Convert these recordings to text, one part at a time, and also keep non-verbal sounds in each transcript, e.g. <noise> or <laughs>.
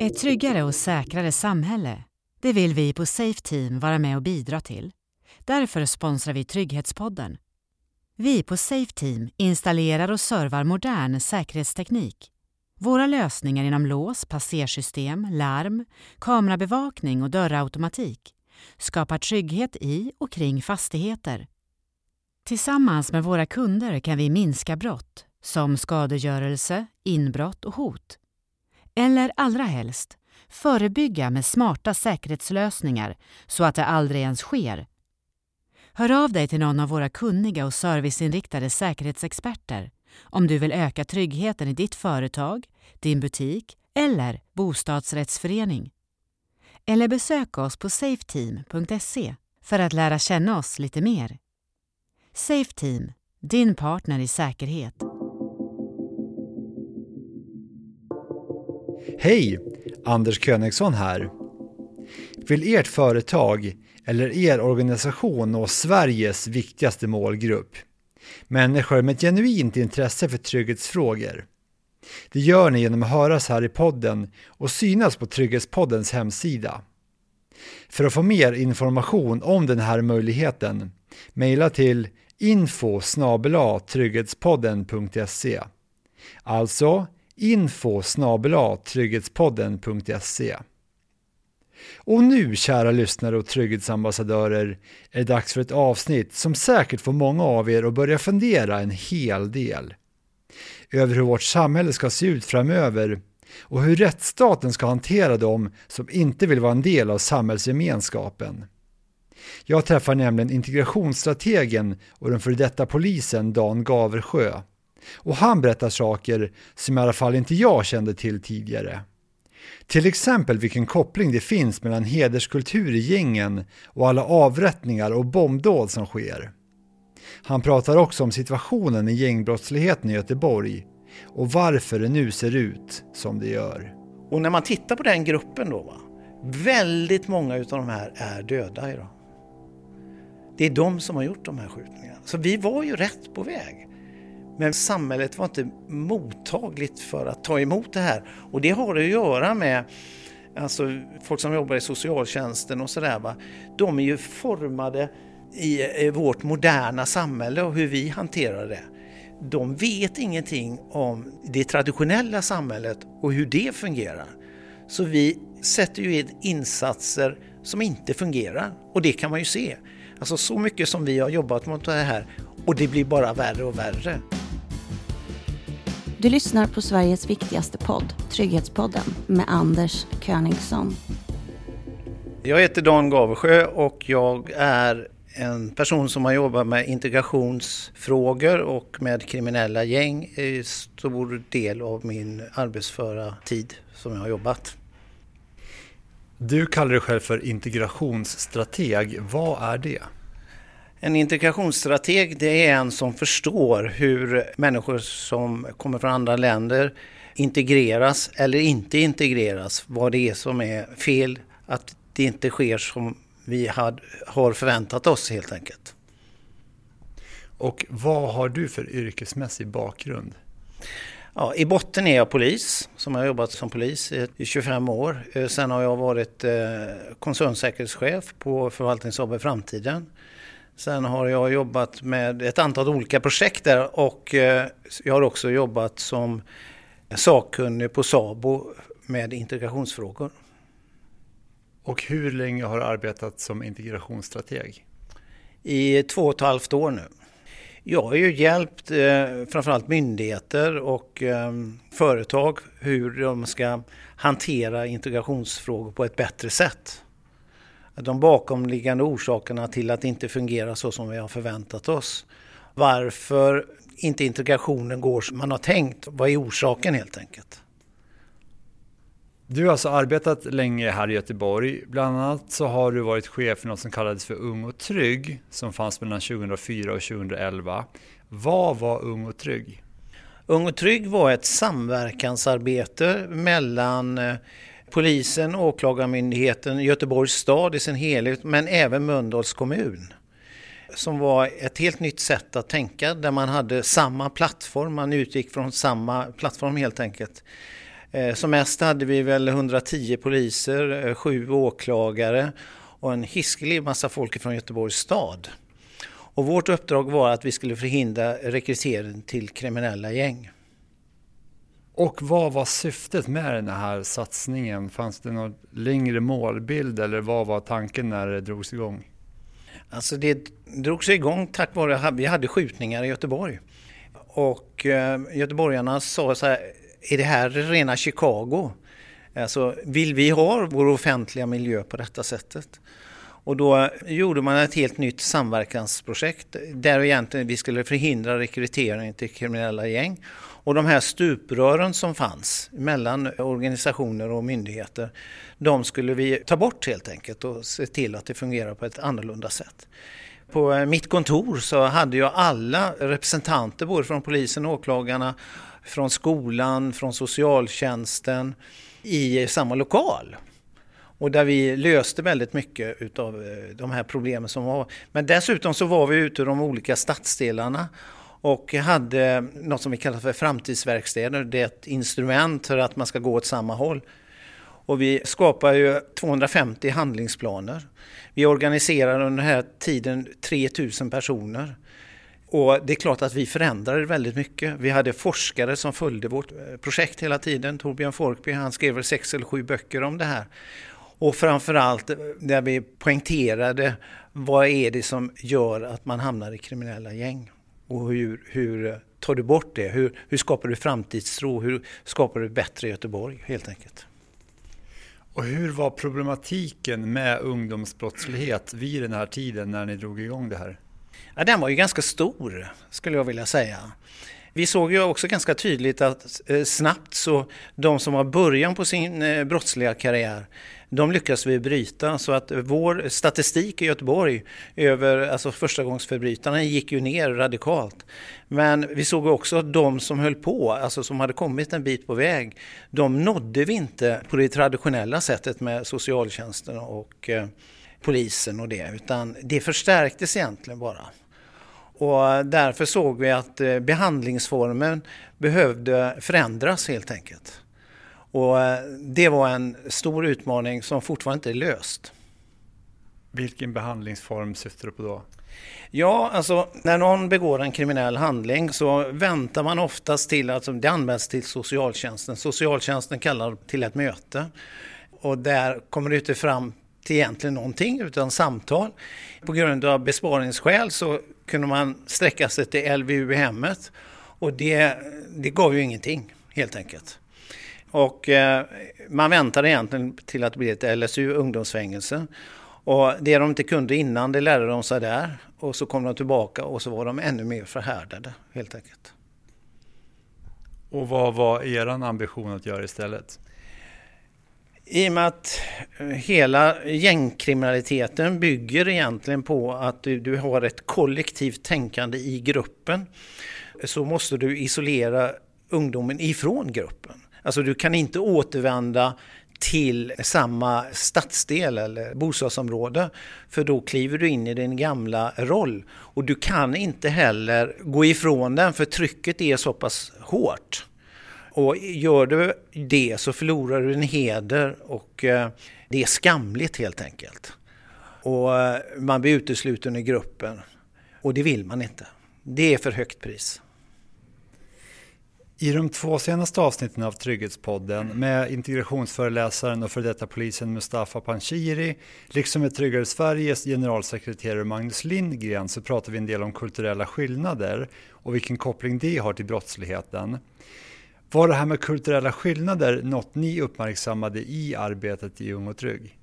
Ett tryggare och säkrare samhälle, det vill vi på Safe Team vara med och bidra till. Därför sponsrar vi Trygghetspodden. Vi på Safe Team installerar och servar modern säkerhetsteknik. Våra lösningar inom lås, passersystem, larm, kamerabevakning och dörrautomatik skapar trygghet i och kring fastigheter. Tillsammans med våra kunder kan vi minska brott som skadegörelse, inbrott och hot. Eller allra helst, förebygga med smarta säkerhetslösningar så att det aldrig ens sker. Hör av dig till någon av våra kunniga och serviceinriktade säkerhetsexperter om du vill öka tryggheten i ditt företag, din butik eller bostadsrättsförening. Eller besök oss på safeteam.se för att lära känna oss lite mer. Safeteam, din partner i säkerhet. Hej! Anders Königsson här. Vill ert företag eller er organisation nå Sveriges viktigaste målgrupp? Människor med ett genuint intresse för trygghetsfrågor. Det gör ni genom att höras här i podden och synas på Trygghetspoddens hemsida. För att få mer information om den här möjligheten, mejla till info trygghetspodden.se Alltså info trygghetspodden.se Och nu, kära lyssnare och trygghetsambassadörer, är det dags för ett avsnitt som säkert får många av er att börja fundera en hel del. Över hur vårt samhälle ska se ut framöver och hur rättsstaten ska hantera dem som inte vill vara en del av samhällsgemenskapen. Jag träffar nämligen integrationsstrategen och den före detta polisen Dan Gaversjö. Och han berättar saker som i alla fall inte jag kände till tidigare. Till exempel vilken koppling det finns mellan hederskultur i gängen och alla avrättningar och bombdåd som sker. Han pratar också om situationen i gängbrottsligheten i Göteborg och varför det nu ser ut som det gör. Och när man tittar på den gruppen då, va, väldigt många av de här är döda idag. Det är de som har gjort de här skjutningarna. Så vi var ju rätt på väg. Men samhället var inte mottagligt för att ta emot det här. Och det har att göra med alltså, folk som jobbar i socialtjänsten och sådär. De är ju formade i vårt moderna samhälle och hur vi hanterar det. De vet ingenting om det traditionella samhället och hur det fungerar. Så vi sätter ju in insatser som inte fungerar och det kan man ju se. Alltså så mycket som vi har jobbat mot det här och det blir bara värre och värre. Du lyssnar på Sveriges viktigaste podd, Trygghetspodden, med Anders Königsson. Jag heter Dan Gaversjö och jag är en person som har jobbat med integrationsfrågor och med kriminella gäng i stor del av min arbetsföra tid som jag har jobbat. Du kallar dig själv för integrationsstrateg. Vad är det? En integrationsstrateg det är en som förstår hur människor som kommer från andra länder integreras eller inte integreras. Vad det är som är fel, att det inte sker som vi har förväntat oss helt enkelt. Och vad har du för yrkesmässig bakgrund? Ja, I botten är jag polis, som har jobbat som polis i 25 år. Eh, sen har jag varit eh, koncernsäkerhetschef på Förvaltnings AB Framtiden. Sen har jag jobbat med ett antal olika projekt där och eh, jag har också jobbat som sakkunnig på SABO med integrationsfrågor. Och hur länge har du arbetat som integrationsstrateg? I två och ett halvt år nu. Jag har ju hjälpt eh, framförallt myndigheter och eh, företag hur de ska hantera integrationsfrågor på ett bättre sätt. De bakomliggande orsakerna till att det inte fungerar så som vi har förväntat oss. Varför inte integrationen går som man har tänkt. Vad är orsaken helt enkelt? Du har alltså arbetat länge här i Göteborg. Bland annat så har du varit chef för något som kallades för Ung och Trygg som fanns mellan 2004 och 2011. Vad var Ung och Trygg? Ung och Trygg var ett samverkansarbete mellan eh, polisen, åklagarmyndigheten, Göteborgs stad i sin helhet men även Mölndals kommun. Som var ett helt nytt sätt att tänka där man hade samma plattform, man utgick från samma plattform helt enkelt. Eh, som mest hade vi väl 110 poliser, eh, sju åklagare och en hiskelig massa folk från Göteborgs stad. Och vårt uppdrag var att vi skulle förhindra rekrytering till kriminella gäng. Och vad var syftet med den här satsningen? Fanns det någon längre målbild eller vad var tanken när det drogs igång? Alltså det drogs igång tack vare att vi hade skjutningar i Göteborg. Och eh, göteborgarna sa så här, är det här rena Chicago? Alltså, vill vi ha vår offentliga miljö på detta sättet? Och då eh, gjorde man ett helt nytt samverkansprojekt där egentligen vi skulle förhindra rekrytering till kriminella gäng. Och de här stuprören som fanns mellan organisationer och myndigheter, de skulle vi ta bort helt enkelt och se till att det fungerar på ett annorlunda sätt. På eh, mitt kontor så hade jag alla representanter både från polisen och åklagarna, från skolan, från socialtjänsten i samma lokal. Och där vi löste väldigt mycket utav eh, de här problemen som var. Men dessutom så var vi ute i de olika stadsdelarna och hade något som vi kallar för framtidsverkstäder. Det är ett instrument för att man ska gå åt samma håll. Och vi skapar ju 250 handlingsplaner. Vi organiserar under den här tiden 3000 personer. Och det är klart att vi förändrade väldigt mycket. Vi hade forskare som följde vårt eh, projekt hela tiden. Torbjörn Forkby, han skrev väl sex eller sju böcker om det här. Och framförallt eh, där vi poängterade vad är det som gör att man hamnar i kriminella gäng. Och hur, hur tar du bort det? Hur, hur skapar du framtidstro? Hur skapar du bättre Göteborg helt enkelt? Och hur var problematiken med ungdomsbrottslighet vid den här tiden när ni drog igång det här? Ja, den var ju ganska stor skulle jag vilja säga. Vi såg ju också ganska tydligt att eh, snabbt så de som var början på sin eh, brottsliga karriär de lyckas vi bryta så att vår statistik i Göteborg över alltså förstagångsförbrytarna gick ju ner radikalt. Men vi såg också att de som höll på, alltså som hade kommit en bit på väg, de nådde vi inte på det traditionella sättet med socialtjänsten och eh, polisen och det, utan det förstärktes egentligen bara. Och därför såg vi att eh, behandlingsformen behövde förändras helt enkelt. Och eh, det var en stor utmaning som fortfarande inte är löst. Vilken behandlingsform syftar du på då? Ja, alltså när någon begår en kriminell handling så väntar man oftast till att det anmäls till socialtjänsten. Socialtjänsten kallar till ett möte och där kommer det inte fram till egentligen någonting utan samtal. På grund av besparingsskäl så kunde man sträcka sig till LVU i hemmet och det, det gav ju ingenting helt enkelt. Och eh, man väntade egentligen till att det blir ett LSU, ungdomsfängelse. Och det de inte kunde innan, det lärde de sig där. Och så kom de tillbaka och så var de ännu mer förhärdade helt enkelt. Och vad var er ambition att göra istället? I och med att eh, hela gängkriminaliteten bygger egentligen på att du, du har ett kollektivt tänkande i gruppen så måste du isolera ungdomen ifrån gruppen. Alltså du kan inte återvända till samma stadsdel eller bostadsområde för då kliver du in i din gamla roll. Och du kan inte heller gå ifrån den för trycket är så pass hårt. Och gör du det så förlorar du din heder och eh, det är skamligt helt enkelt. Och eh, man blir utesluten i gruppen och det vill man inte. Det är för högt pris. I de två senaste avsnitten av Trygghetspodden med integrationsföreläsaren och för detta polisen Mustafa Panshiri liksom med Tryggare Sveriges generalsekreterare Magnus Lindgren så pratar vi en del om kulturella skillnader och vilken koppling det har till brottsligheten. Var det här med kulturella skillnader något ni uppmärksammade i arbetet i Ung och Trygg?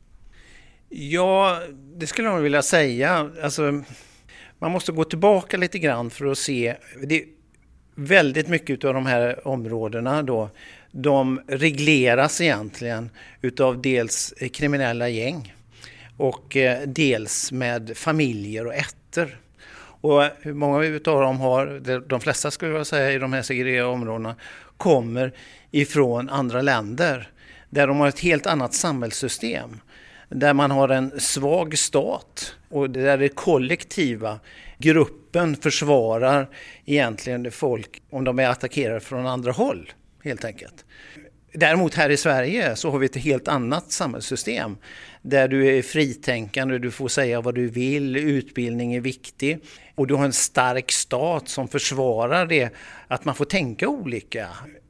Ja, det skulle jag vilja säga. Alltså, man måste gå tillbaka lite grann för att se. Det, väldigt mycket av de här områdena då, de regleras egentligen utav dels kriminella gäng och eh, dels med familjer och ätter. Och hur många utav dem har, de flesta skulle jag säga i de här segregerade områdena, kommer ifrån andra länder där de har ett helt annat samhällssystem. Där man har en svag stat och där det kollektiva gruppen försvarar egentligen folk om de är attackerade från andra håll helt enkelt. Däremot här i Sverige så har vi ett helt annat samhällssystem där du är fritänkande, du får säga vad du vill, utbildning är viktig och du har en stark stat som försvarar det, att man får tänka olika.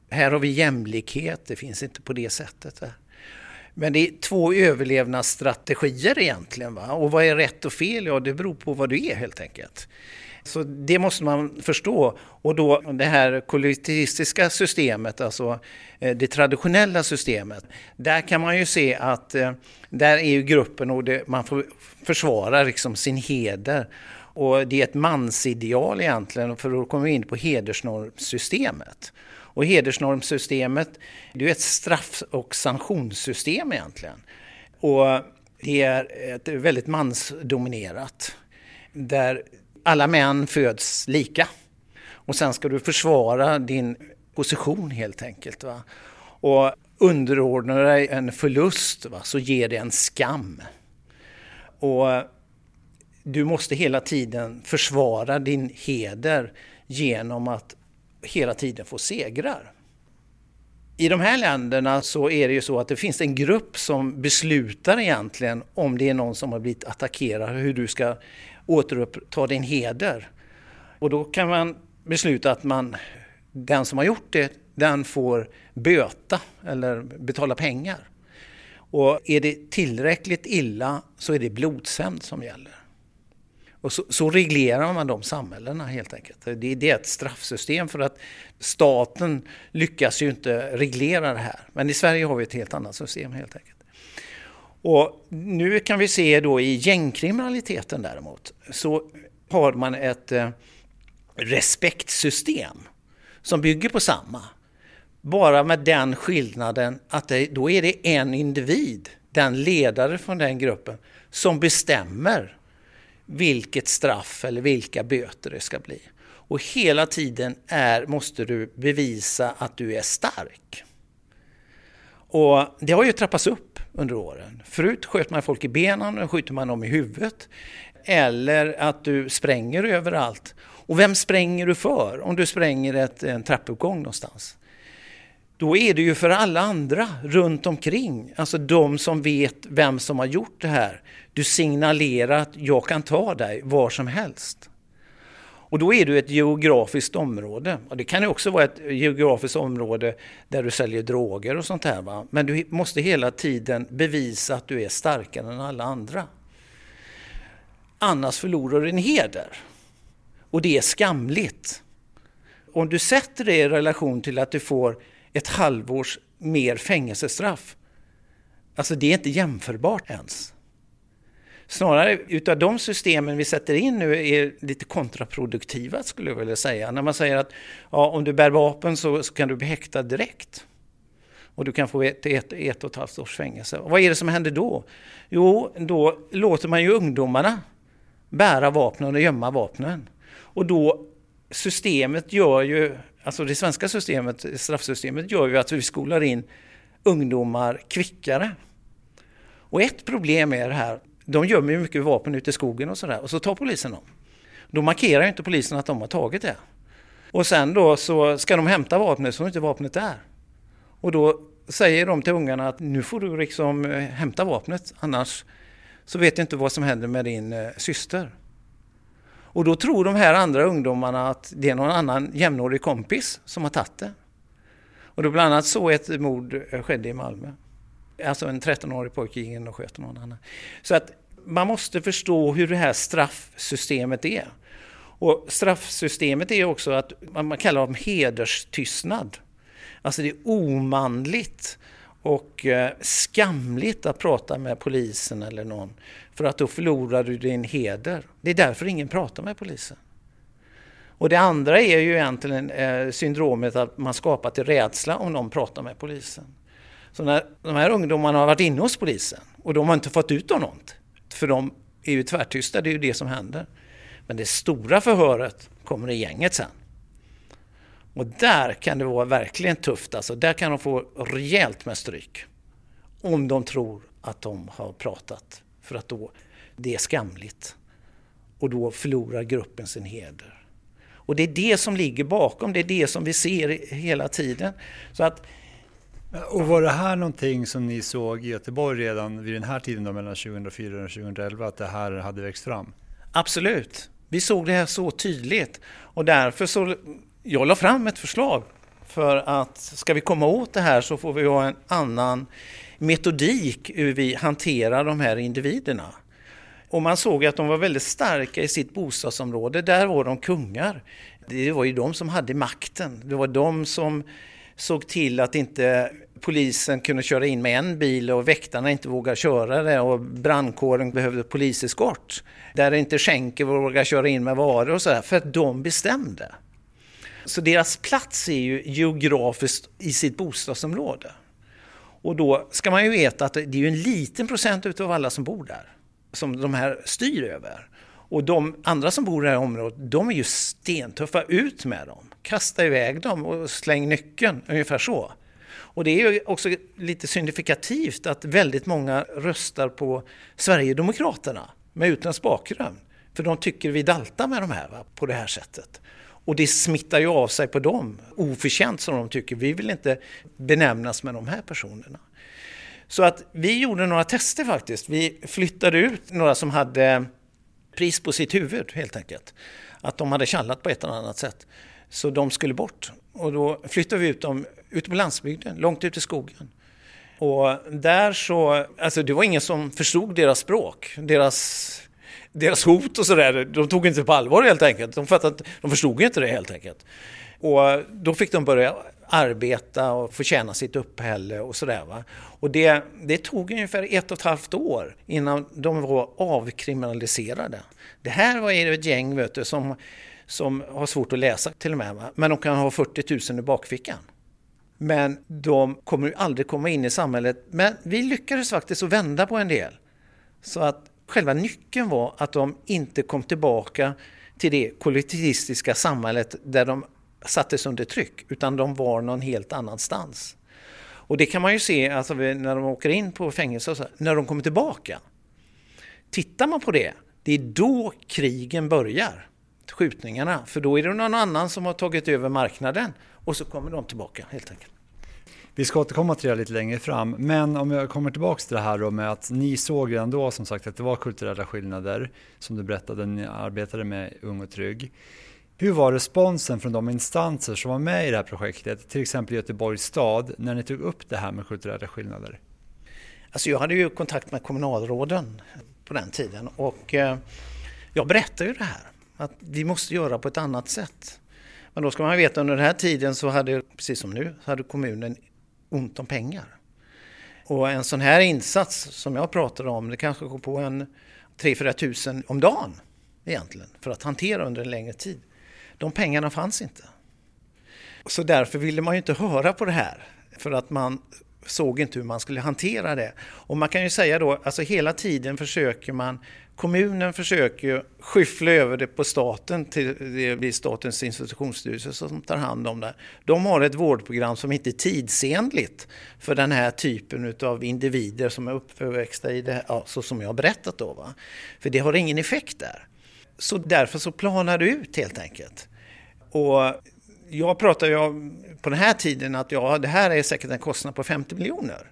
Här har vi jämlikhet, det finns inte på det sättet. Men det är två överlevnadsstrategier egentligen. Va? Och vad är rätt och fel? Ja, det beror på vad du är helt enkelt. Så det måste man förstå. Och då det här kollektivistiska systemet, alltså eh, det traditionella systemet, där kan man ju se att eh, där är ju gruppen och det, man får försvara liksom sin heder. Och det är ett mansideal egentligen, för då kommer vi in på hedersnormsystemet. Och hedersnormsystemet, det är ett straff och sanktionssystem egentligen. Och det är ett väldigt mansdominerat. Där alla män föds lika. Och sen ska du försvara din position helt enkelt. Va? Och underordnar dig en förlust va? så ger det en skam. Och du måste hela tiden försvara din heder genom att hela tiden får segrar. I de här länderna så är det ju så att det finns en grupp som beslutar egentligen om det är någon som har blivit attackerad, hur du ska återuppta din heder. Och då kan man besluta att man, den som har gjort det, den får böta eller betala pengar. Och är det tillräckligt illa så är det blodshämnd som gäller. Och så, så, reglerar man de samhällena helt enkelt. Det, det, är ett straffsystem för att staten lyckas ju inte reglera det här. Men i Sverige har vi ett helt annat system helt enkelt. Och nu kan vi se då i gängkriminaliteten däremot så har man ett eh, respektsystem som bygger på samma. Bara med den skillnaden att det, då är det en individ, den ledare från den gruppen, som bestämmer vilket straff eller vilka böter det ska bli. Och hela tiden är, måste du bevisa att du är stark. Och det har ju trappats upp under åren. Förut sköt man folk i benen, nu skjuter man dem i huvudet. Eller att du spränger överallt. Och vem spränger du för om du spränger ett, en trappuppgång någonstans? Då är det ju för alla andra runt omkring, alltså de som vet vem som har gjort det här. Du signalerar att jag kan ta dig var som helst. Och då är du ett geografiskt område. Och det kan ju också vara ett geografiskt område där du säljer droger och sånt här. Va? Men du måste hela tiden bevisa att du är starkare än alla andra. Annars förlorar du din heder. Och det är skamligt. Om du sätter det i relation till att du får ett halvårs mer fängelsestraff. Alltså det är inte jämförbart ens. Snarare utav de systemen vi sätter in nu är lite kontraproduktiva skulle jag vilja säga. När man säger att ja, om du bär vapen så, så kan du bli häktad direkt. Och du kan få ett, ett, ett och ett halvt års fängelse. Och vad är det som händer då? Jo, då låter man ju ungdomarna bära vapnen och gömma vapnen. Och då systemet gör ju, alltså det svenska systemet, straffsystemet gör ju att vi skolar in ungdomar kvickare. Och ett problem är det här, de gömmer ju mycket vapen ute i skogen och sådär och så tar polisen dem. Då markerar ju inte polisen att de har tagit det. Och sen då så ska de hämta vapnet så är inte vapnet där. Och då säger de till ungarna att nu får du liksom eh, hämta vapnet annars så vet du inte vad som händer med din eh, syster. Och då tror de här andra ungdomarna att det är någon annan jämnårig kompis som har tagit det. Och då bland annat så ett mord eh, skedde i Malmö. Alltså en 13-årig pojke gick in och sköt någon annan. Så att man måste förstå hur det här straffsystemet är. Och straffsystemet är också att man kallar det hederstystnad. Alltså det är omanligt och eh, skamligt att prata med polisen eller någon. För att då förlorar du din heder. Det är därför ingen pratar med polisen. Och det andra är ju egentligen eh, syndromet att man skapar till rädsla om någon pratar med polisen. Så när de här ungdomarna har varit inne hos polisen och de har inte fått ut något, för de är ju tvärtysta, det är ju det som händer. Men det stora förhöret kommer i gänget sen. Och där kan det vara verkligen tufft, alltså där kan de få rejält med stryk. Om de tror att de har pratat, för att då det är skamligt. Och då förlorar gruppen sin heder. Och det är det som ligger bakom, det är det som vi ser hela tiden. Så att Och var det här någonting som ni såg i Göteborg redan vid den här tiden då, mellan 2004 och 2011, att det här hade växt fram? Absolut. Vi såg det här så tydligt och därför så jag la fram ett förslag för att ska vi komma åt det här så får vi ha en annan metodik hur vi hanterar de här individerna. Och man såg att de var väldigt starka i sitt bostadsområde. Där var de kungar. Det var ju de som hade makten. Det var de som såg till att inte polisen kunde köra in med en bil och väktarna inte vågade köra det och brandkåren behövde poliseskort. Där inte skänker vågade köra in med varor och sådär, för att de bestämde. Så deras plats är ju geografiskt i sitt bostadsområde. Och då ska man ju veta att det är ju en liten procent utav alla som bor där som de här styr över. Och de andra som bor i det här området, de är ju stentuffa. Ut med dem! Kasta iväg dem och släng nyckeln, ungefär så. Och det är ju också lite signifikativt att väldigt många röstar på Sverigedemokraterna med utländsk bakgrund. För de tycker vi daltar med de här va, på det här sättet. Och det smittar ju av sig på dem, oförtjänt som de tycker. Vi vill inte benämnas med de här personerna. Så att vi gjorde några tester faktiskt. Vi flyttade ut några som hade pris på sitt huvud helt enkelt. Att de hade kallat på ett eller annat sätt. Så de skulle bort. Och då flyttade vi ut dem ute på landsbygden, långt ut i skogen. Och där så, alltså det var ingen som förstod deras språk, deras, deras hot och sådär. De tog inte på allvar helt enkelt. De, fattade, de förstod inte det helt enkelt. Och då fick de börja arbeta och förtjäna sitt uppehälle och sådär. Och det, det tog ungefär ett och ett halvt år innan de var avkriminaliserade. Det här var ett gäng vet du, som, som har svårt att läsa till och med, va? men de kan ha 40 000 i bakfickan. Men de kommer aldrig komma in i samhället. Men vi lyckades faktiskt att vända på en del. Så att själva nyckeln var att de inte kom tillbaka till det kollektivistiska samhället där de sattes under tryck, utan de var någon helt annanstans. Och det kan man ju se alltså, när de åker in på fängelse, så, när de kommer tillbaka. Tittar man på det, det är då krigen börjar, skjutningarna. För då är det någon annan som har tagit över marknaden och så kommer de tillbaka helt enkelt. Vi ska återkomma till det lite längre fram, men om jag kommer tillbaka till det här då med att ni såg redan då som sagt att det var kulturella skillnader som du berättade, ni arbetade med Ung och Trygg. Hur var responsen från de instanser som var med i det här projektet, till exempel Göteborgs stad, när ni tog upp det här med kulturella skillnader? Alltså jag hade ju kontakt med kommunalråden på den tiden och eh, jag berättade ju det här, att vi måste göra på ett annat sätt. Men då ska man veta under den här tiden så hade, precis som nu, hade kommunen ont om pengar. Och en sån här insats som jag pratar om, det kanske går på en 3-4 tusen om dagen egentligen för att hantera under en längre tid. De pengarna fanns inte. Så därför ville man ju inte höra på det här. För att man såg inte hur man skulle hantera det. Och man kan ju säga då, alltså hela tiden försöker man, kommunen försöker ju skyffla över det på staten, till, det blir Statens institutionsstyrelse som tar hand om det. De har ett vårdprogram som inte är tidsenligt för den här typen av individer som är uppväxta i det, ja, så som jag har berättat då. Va? För det har ingen effekt där. Så därför så planar det ut helt enkelt. Och jag pratar ju på den här tiden att ja, det här är säkert en kostnad på 50 miljoner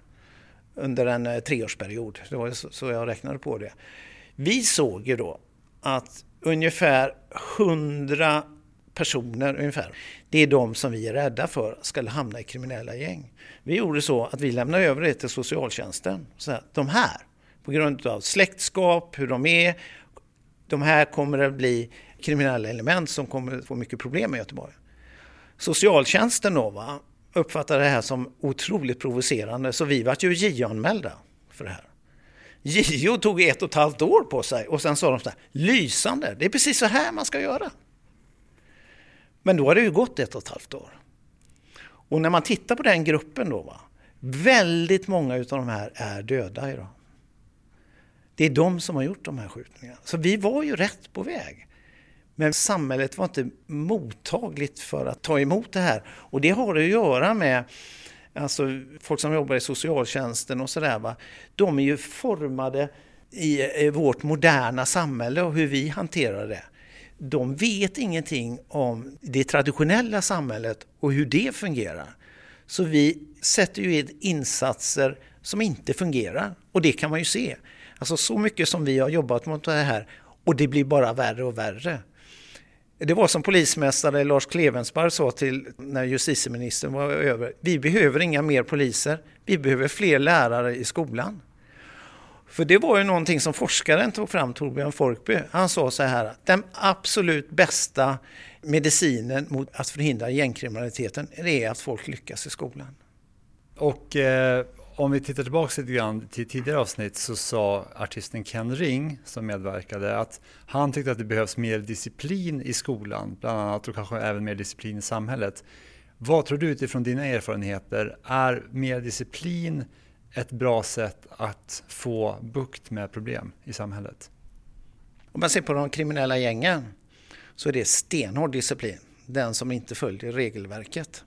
under en eh, treårsperiod. Det var så jag räknade på det. Vi såg ju då att ungefär 100 personer ungefär, det är de som vi är rädda för ska hamna i kriminella gäng. Vi gjorde så att vi lämnade över det till socialtjänsten. Så här, de här, på grund av släktskap, hur de är, de här kommer att bli kriminella element som kommer att få mycket problem i Göteborg. Socialtjänsten då va, uppfattade det här som otroligt provocerande så vi vart ju JO-anmälda för det här. JO tog ett och ett halvt år på sig och sen sa de så här, lysande, det är precis så här man ska göra. Men då har det ju gått ett och ett halvt år. Och när man tittar på den gruppen då, va, väldigt många av de här är döda idag. Det är de som har gjort de här skjutningarna. Så vi var ju rätt på väg. Men samhället var inte mottagligt för att ta emot det här. Och det har att göra med alltså, folk som jobbar i socialtjänsten och sådär. De är ju formade i vårt moderna samhälle och hur vi hanterar det. De vet ingenting om det traditionella samhället och hur det fungerar. Så vi sätter ju in insatser som inte fungerar och det kan man ju se. Alltså så mycket som vi har jobbat mot det här och det blir bara värre och värre. Det var som polismästare Lars Klevensberg sa till när justitieministern var över. Vi behöver inga mer poliser. Vi behöver fler lärare i skolan. För det var ju någonting som forskaren tog fram, Torbjörn Folkby. Han sa så här, den absolut bästa medicinen mot att förhindra gängkriminaliteten är att folk lyckas i skolan. Och eh, om vi tittar tillbaka lite grann till tidigare avsnitt så sa artisten Ken Ring som medverkade att han tyckte att det behövs mer disciplin i skolan, bland annat och kanske även mer disciplin i samhället. Vad tror du utifrån dina erfarenheter, är mer disciplin ett bra sätt att få bukt med problem i samhället? Om man ser på de kriminella gängen så är det stenhård disciplin, den som inte följer regelverket.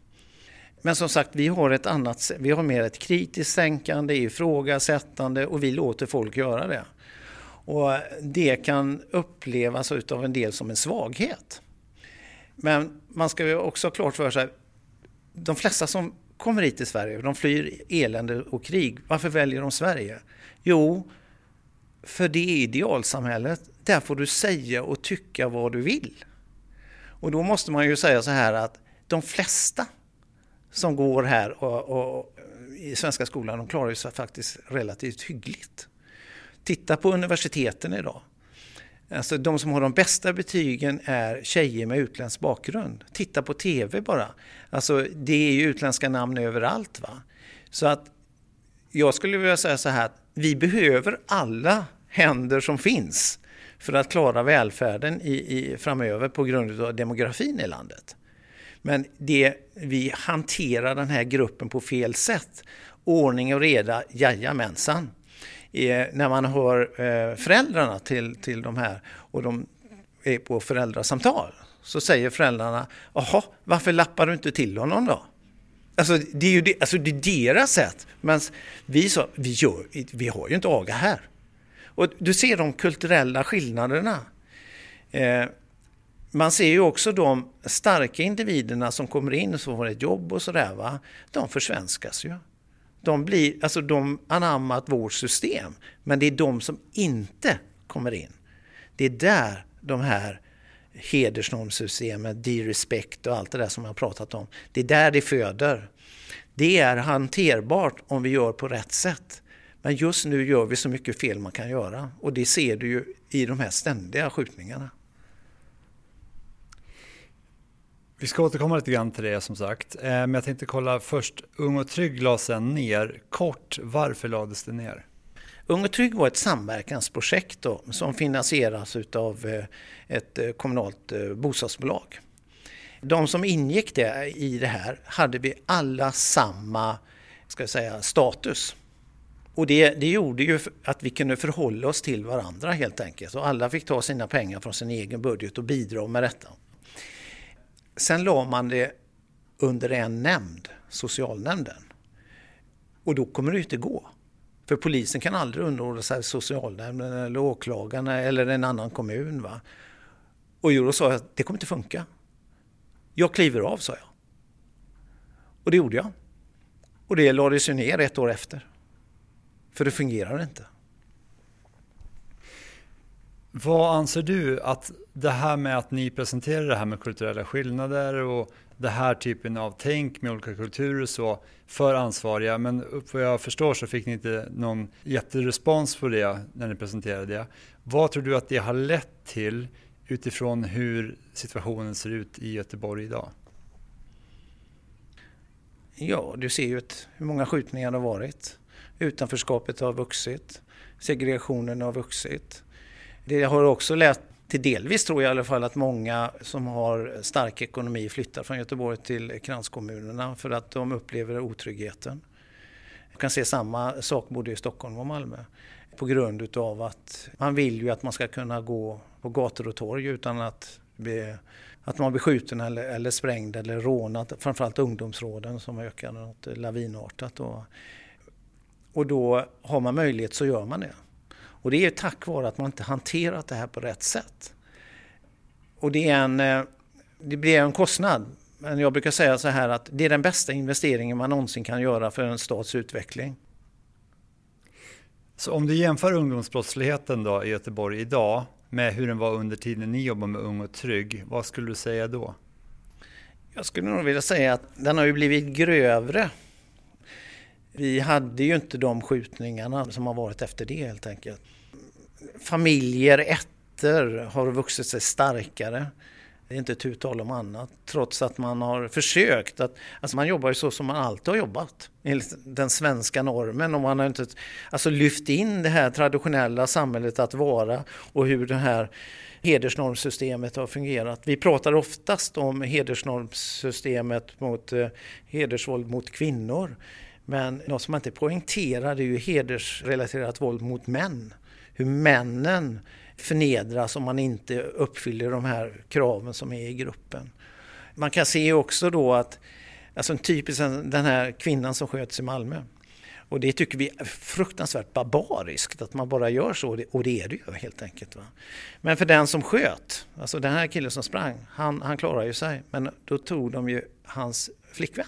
Men som sagt, vi har ett annat, vi har mer ett kritiskt tänkande, ifrågasättande och vi låter folk göra det. Och det kan upplevas av en del som en svaghet. Men man ska ju också ha klart för sig, de flesta som kommer hit till Sverige, de flyr elände och krig. Varför väljer de Sverige? Jo, för det är idealsamhället. Där får du säga och tycka vad du vill. Och då måste man ju säga så här att de flesta som går här och, och, i svenska skolan, de klarar sig faktiskt relativt hyggligt. Titta på universiteten idag. Alltså de som har de bästa betygen är tjejer med utländsk bakgrund. Titta på TV bara. Alltså det är ju utländska namn överallt. va. Så att jag skulle vilja säga så här vi behöver alla händer som finns för att klara välfärden i, i, framöver på grund av demografin i landet. Men det, vi hanterar den här gruppen på fel sätt. Ordning och reda, jajamensan. Eh, när man hör eh, föräldrarna till, till de här och de är på föräldrasamtal så säger föräldrarna, jaha, varför lappar du inte till honom då? Alltså det är ju det, alltså, det är deras sätt. Men vi sa, vi, gör, vi har ju inte aga här. Och du ser de kulturella skillnaderna. Eh, man ser ju också de starka individerna som kommer in och får ett jobb och sådär. Va? De försvenskas ju. De, blir, alltså de anammat vårt system. Men det är de som inte kommer in. Det är där de här hedersnormsystemet, de-respect och allt det där som jag har pratat om. Det är där det föder. Det är hanterbart om vi gör på rätt sätt. Men just nu gör vi så mycket fel man kan göra och det ser du ju i de här ständiga skjutningarna. Vi ska återkomma lite grann till det som sagt. Eh, men jag tänkte kolla först, Ung och Trygg lades sen ner. Kort, varför lades det ner? Ung och Trygg var ett samverkansprojekt då, som finansieras av eh, ett eh, kommunalt bostadsbolag. De som ingick det, i det här hade vi alla samma ska jag säga, status. Och det, det gjorde ju att vi kunde förhålla oss till varandra helt enkelt. Och alla fick ta sina pengar från sin egen budget och bidra med detta. Sen la man det under en nämnd, socialnämnden. Och då kommer det inte gå. För polisen kan aldrig underordna sig socialnämnden eller åklagarna eller en annan kommun. Va? Och då sa jag att det kommer inte funka. Jag kliver av, sa jag. Och det gjorde jag. Och det lades ju ner ett år efter. För det fungerar inte. Vad anser du att det här med att ni presenterar det här med kulturella skillnader och det här typen av tänk med olika kulturer och så för ansvariga, men vad jag förstår så fick ni inte någon jätterespons på det när ni presenterade det. Vad tror du att det har lett till utifrån hur situationen ser ut i Göteborg idag? Ja, du ser ju ett, hur många skjutningar det har varit. Utanförskapet har vuxit. Segregationen har vuxit. Det har också lett till delvis tror jag i alla fall att många som har stark ekonomi flyttar från Göteborg till kranskommunerna för att de upplever otryggheten. Jag kan se samma sak både i Stockholm och Malmö på grund utav att man vill ju att man ska kunna gå på gator och torg utan att, bli, att man blir skjuten eller, eller sprängd eller rånad. Framförallt ungdomsråden som ökar något lavinartat. Och, och då har man möjlighet så gör man det. Och det är tack vare att man inte hanterat det här på rätt sätt. Och det, är en, eh, det blir en kostnad Men jag brukar säga så här att det är den bästa investeringen man någonsin kan göra för en stats utveckling. Så om du jämför ungdomsbrottsligheten då i Göteborg idag med hur den var under tiden ni jobbade med Ung och Trygg, vad skulle du säga då? Jag skulle nog vilja säga att den har ju blivit grövre. Vi hade ju inte de skjutningarna som har varit efter det helt enkelt. Familjer, ätter har vuxit sig starkare. Det är inte tu tal om annat. Trots att man har försökt att, alltså man jobbar ju så som man alltid har jobbat. Enligt den svenska normen och man har inte alltså lyft in det här traditionella samhället att vara och hur det här hedersnormsystemet har fungerat. Vi pratar oftast om hedersnormsystemet mot eh, hedersvåld mot kvinnor. Men något som man inte poängterar är ju hedersrelaterat våld mot män. Hur männen förnedras om man inte uppfyller de här kraven som är i gruppen. Man kan se också då att, alltså en typisk den här kvinnan som sköts i Malmö. Och det tycker vi är fruktansvärt barbariskt att man bara gör så och det är det ju helt enkelt. Va? Men för den som sköt, alltså den här killen som sprang, han, han klarade ju sig. Men då tog de ju hans flickvän.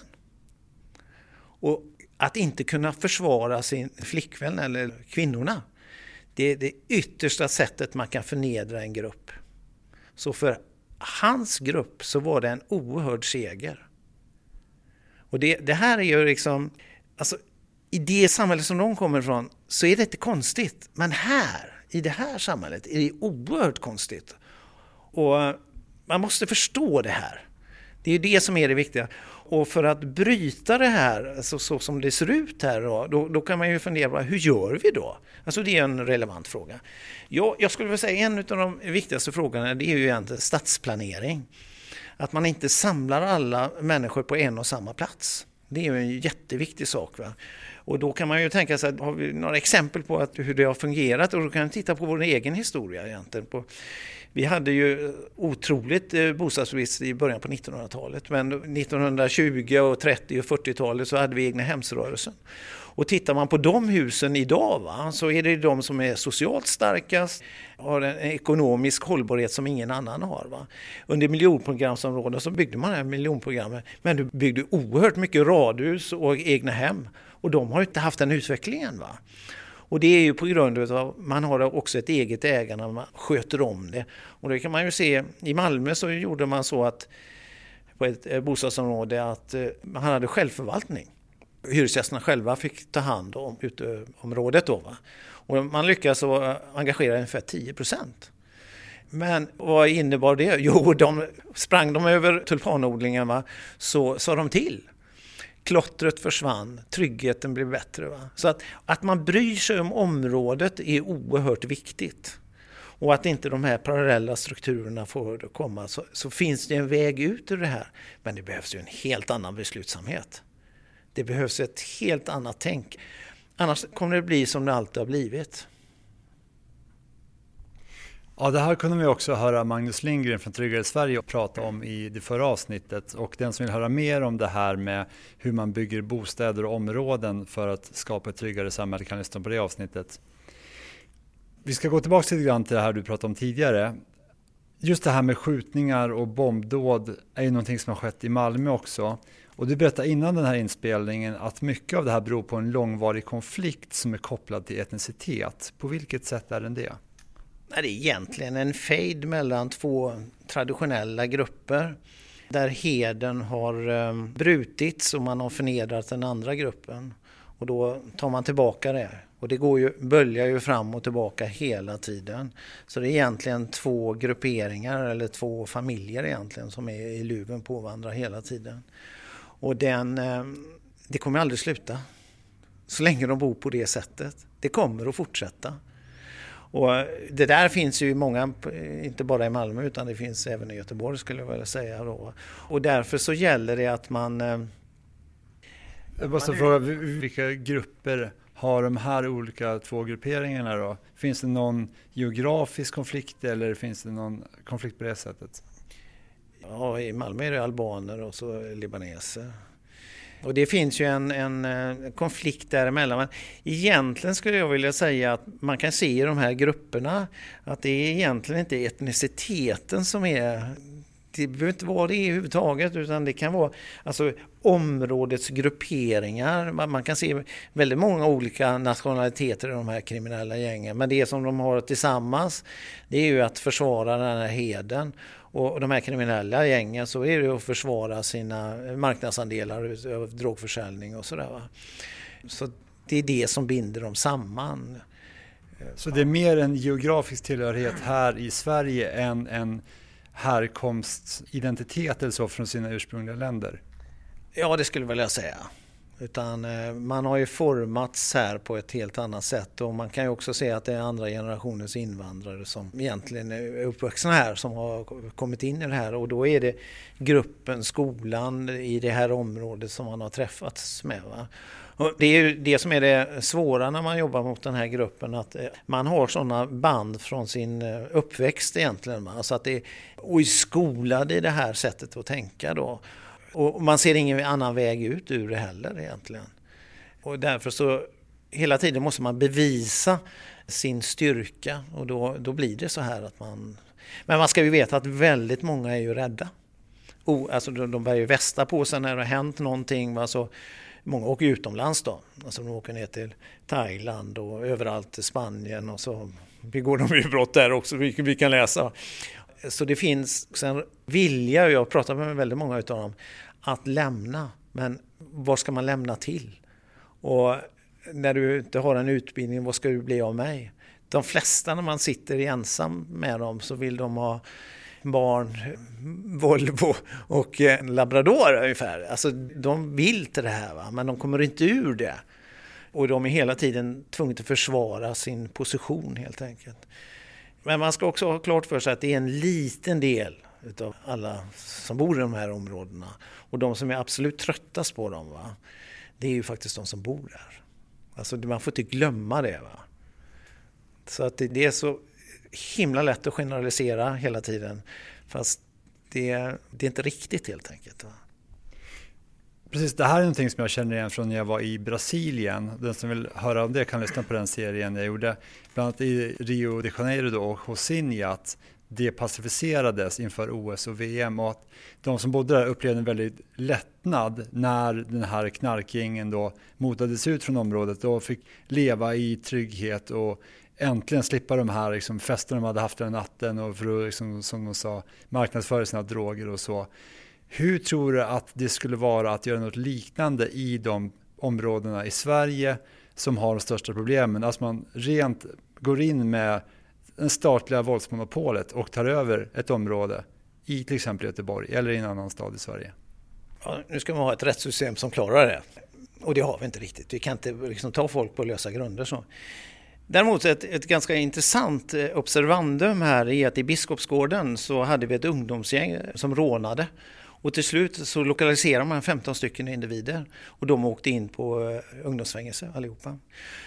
Och att inte kunna försvara sin flickvän eller kvinnorna det är det yttersta sättet man kan förnedra en grupp. Så för hans grupp så var det en oerhörd seger. Och det, det här är ju liksom, alltså i det samhälle som de kommer ifrån så är det inte konstigt. Men här, i det här samhället, är det oerhört konstigt. Och man måste förstå det här. Det är det som är det viktiga. Och för att bryta det här, alltså så som det ser ut här, då, då, då kan man ju fundera, hur gör vi då? Alltså det är en relevant fråga. Jag, jag skulle vilja säga en av de viktigaste frågorna, det är ju egentligen stadsplanering. Att man inte samlar alla människor på en och samma plats. Det är ju en jätteviktig sak. Va? Och då kan man ju tänka sig, har vi några exempel på att, hur det har fungerat? Och då kan vi titta på vår egen historia egentligen. På, vi hade ju otroligt eh, bostadsbrist i början på 1900-talet men 1920 och 30 och 40-talet så hade vi egna hemsrörelsen. Och tittar man på de husen idag va, så är det de som är socialt starkast, har en ekonomisk hållbarhet som ingen annan har. Va. Under miljonprogramsområden så byggde man det här miljonprogrammet men du byggde oerhört mycket radhus och egna hem och de har inte haft den utvecklingen. Va. Och det är ju på grund av att man har också ett eget ägande, man sköter om det. Och det kan man ju se, i Malmö så gjorde man så att på ett eh, bostadsområde att eh, man hade självförvaltning. Hyresgästerna själva fick ta hand om uteområdet då. Va? Och man lyckades eh, engagera ungefär 10 procent. Men vad innebar det? <laughs> Jo, de, sprang de över tulpanodlingen va? så sa de till klottret försvann, tryggheten blev bättre. Va? Så att, att man bryr sig om området är oerhört viktigt. Och att inte de här parallella strukturerna får komma så, så finns det en väg ut ur det här. Men det behövs ju en helt annan beslutsamhet. Det behövs ett helt annat tänk. Annars kommer det bli som det alltid har blivit. Ja, det här kunde vi också höra Magnus Lindgren från Tryggare Sverige prata om i det förra avsnittet. Och den som vill höra mer om det här med hur man bygger bostäder och områden för att skapa ett tryggare samhälle kan lyssna på det avsnittet. Vi ska gå tillbaka lite grann till det här du pratade om tidigare. Just det här med skjutningar och bombdåd är ju någonting som har skett i Malmö också. Och du berättade innan den här inspelningen att mycket av det här beror på en långvarig konflikt som är kopplad till etnicitet. På vilket sätt är den det? Det är egentligen en fejd mellan två traditionella grupper där heden har eh, brutits och man har förnedrat den andra gruppen. Och då tar man tillbaka det. Och det går ju, böljar ju fram och tillbaka hela tiden. Så det är egentligen två grupperingar eller två familjer egentligen som är i luven på varandra hela tiden. Och den, eh, det kommer aldrig sluta. Så länge de bor på det sättet. Det kommer att fortsätta. Och det där finns ju många, inte bara i Malmö utan det finns även i Göteborg skulle jag vilja säga. Då. Och därför så gäller det att man... Eh, jag måste fråga, vilka grupper har de här olika två grupperingarna då? Finns det någon geografisk konflikt eller finns det någon konflikt på det sättet? Ja, i Malmö är det albaner och så libaneser. Och det finns ju en, en, eh, konflikt däremellan. Men egentligen skulle jag vilja säga att man kan se i de här grupperna att det är egentligen inte etniciteten som är det behöver inte vara det överhuvudtaget utan det kan vara alltså, områdets grupperingar. Man, man, kan se väldigt många olika nationaliteter i de här kriminella gängen men det som de har tillsammans det är ju att försvara den här heden. Och de här kriminella gängen så är det att försvara sina marknadsandelar av drogförsäljning och sådär. Så det är det som binder dem samman. Så det är mer en geografisk tillhörighet här i Sverige än en härkomstidentitet eller så från sina ursprungliga länder? Ja, det skulle jag vilja säga. Utan eh, man har ju formats här på ett helt annat sätt och man kan ju också se att det är andra generationens invandrare som egentligen är uppvuxna här som har kommit in i det här och då är det gruppen, skolan i det här området som man har träffats med. Va? Och det är ju det som är det svåra när man jobbar mot den här gruppen att eh, man har sådana band från sin eh, uppväxt egentligen. Alltså att det, och är skolad i det här sättet att tänka då. Och man ser ingen annan väg ut ur det heller egentligen. Och därför så hela tiden måste man bevisa sin styrka och då, då blir det så här att man... Men man ska ju veta att väldigt många är ju rädda. Oh, alltså de, de bär ju västa på sig när det har hänt någonting. Alltså, många åker utomlands då. Alltså de åker ner till Thailand och överallt i Spanien och så begår de ju brott där också, vilket vi kan läsa. Så det finns en vilja, och jag har pratat med väldigt många av dem, att lämna. Men vad ska man lämna till? Och när du inte har en utbildning, vad ska du bli av mig? De flesta när man sitter ensam med dem så vill de ha barn, Volvo och en labrador ungefär. Alltså de vill till det här va? men de kommer inte ur det. Och de är hela tiden tvungna att försvara sin position helt enkelt. Men man ska också ha klart för sig att det är en liten del utav alla som bor i de här områdena. Och de som är absolut tröttast på dem, va? det är ju faktiskt de som bor där. Alltså man får inte glömma det. Va? Så att det, det är så himla lätt att generalisera hela tiden. Fast det, det är inte riktigt helt enkelt. Va? Precis, det här är någonting som jag känner igen från när jag var i Brasilien. Den som vill höra om det kan lyssna på den serien jag gjorde. Bland annat i Rio de Janeiro då, och Josinha, att det pacificerades inför OS och VM och att de som bodde där upplevde en väldigt lättnad när den här knarkgängen då motades ut från området och fick leva i trygghet och äntligen slippa de här liksom, festerna de hade haft den natten och för att, liksom, som de sa, marknadsföra sina droger och så. Hur tror du att det skulle vara att göra något liknande i de områdena i Sverige som har de största problemen? Att man rent går in med det statliga våldsmonopolet och tar över ett område i till exempel Göteborg eller i en annan stad i Sverige. Ja, nu ska man ha ett rättssystem som klarar det. Och det har vi inte riktigt. Vi kan inte liksom ta folk på lösa grunder. Så. Däremot ett, ett ganska intressant eh, observandum här är att i Biskopsgården så hade vi ett ungdomsgäng som rånade. Och till slut så lokaliserade man 15 stycken individer och de åkte in på eh, ungdomsfängelse allihopa.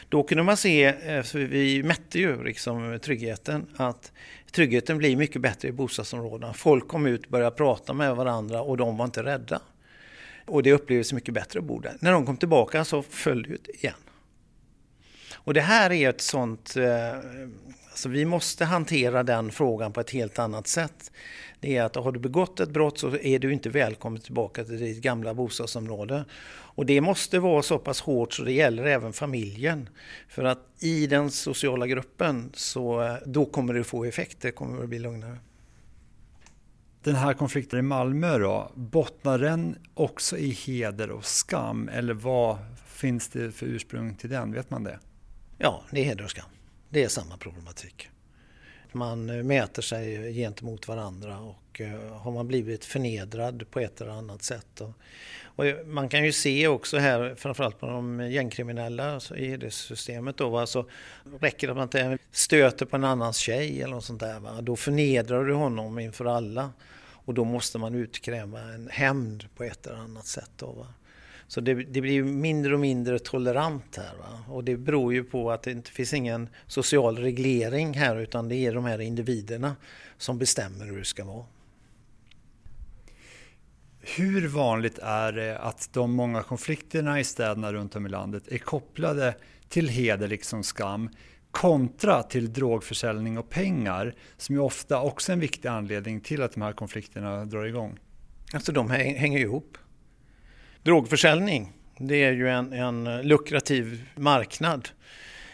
Då kunde man se, eh, för vi mätte ju liksom tryggheten, att tryggheten blir mycket bättre i bostadsområdena. Folk kom ut, och började prata med varandra och de var inte rädda. Och det upplevdes mycket bättre att bo där. När de kom tillbaka så föll det ut igen. Och det här är ett sånt... Eh, alltså vi måste hantera den frågan på ett helt annat sätt. Det är att har du begått ett brott så är du inte välkommen tillbaka till ditt gamla bostadsområde. Och det måste vara så pass hårt så det gäller även familjen. För att i den sociala gruppen så då kommer det få effekt, det kommer att bli lugnare. Den här konflikten i Malmö då, bottnar den också i heder och skam? Eller vad finns det för ursprung till den? Vet man det? Ja, det är heder och skam. Det är samma problematik. Man eh, mäter sig gentemot varandra och eh, har man blivit förnedrad på ett eller annat sätt. Och man kan ju se också här, framförallt på de gängkriminella alltså i det systemet då, alltså, räcker det att man inte stöter på en annans tjej eller något sånt där, va? då förnedrar du honom inför alla. Och då måste man utkräva en hämnd på ett eller annat sätt. Då, va? Så det, det, blir mindre och mindre tolerant här. Va? Och det beror ju på att det inte finns ingen social reglering här utan det är de här individerna som bestämmer hur det ska vara. Hur vanligt är det att de många konflikterna i städerna runt om i landet är kopplade till heder liksom skam kontra till drogförsäljning och pengar som ju ofta också är en viktig anledning till att de här konflikterna drar igång. Alltså de hänger ihop. Drogförsäljning, det är ju en, en lukrativ marknad.